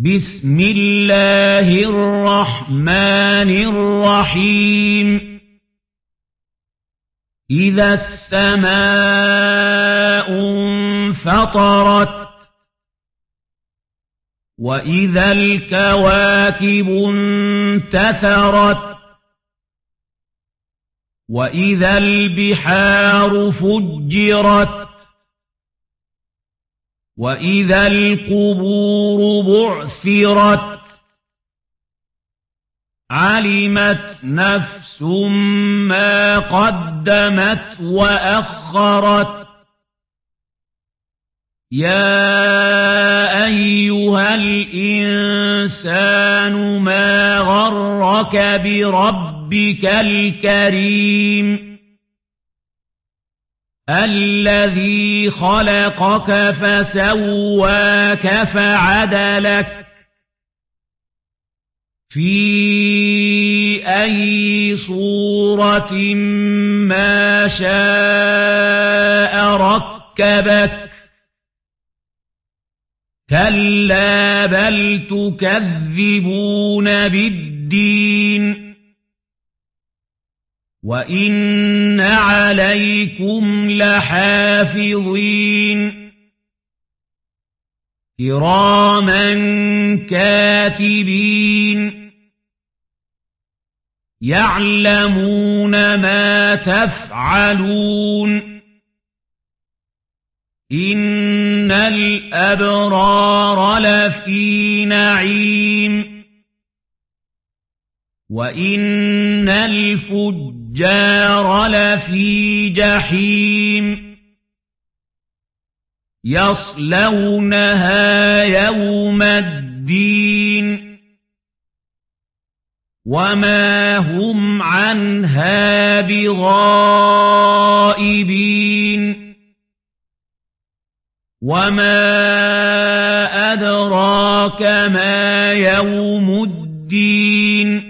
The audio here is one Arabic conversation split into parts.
بسم الله الرحمن الرحيم. إذا السماء انفطرت وإذا الكواكب انتثرت وإذا البحار فجرت وإذا القبور بعثرت علمت نفس ما قدمت وأخرت يا أيها الإنسان ما غرك بربك الكريم الذي خلقك فسواك فعدلك في أي صورة ما شاء ركبك كلا بل تكذبون بالدين وإن عليكم لحافظين كراما كاتبين يعلمون ما تفعلون إن الأبرار لفي نعيم وإن الفجار الفجار لفي جحيم. يصلونها يوم الدين. وما هم عنها بغائبين. وما أدراك ما يوم الدين.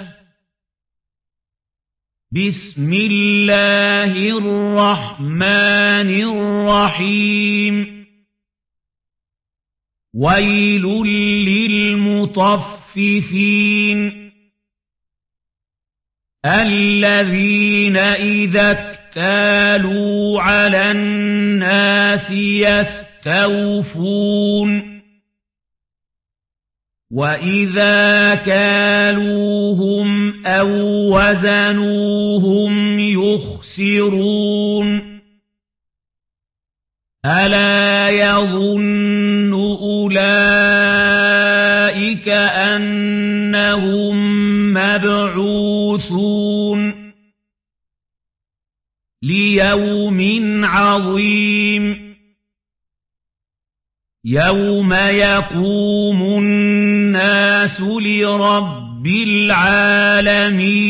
بسم الله الرحمن الرحيم ويل للمطففين الذين إذا اكتالوا على الناس يستوفون وإذا كالوهم أو وزنوهم يخسرون ألا يظن أولئك أنهم مبعوثون ليوم عظيم يوم يقوم الناس لرب العالمين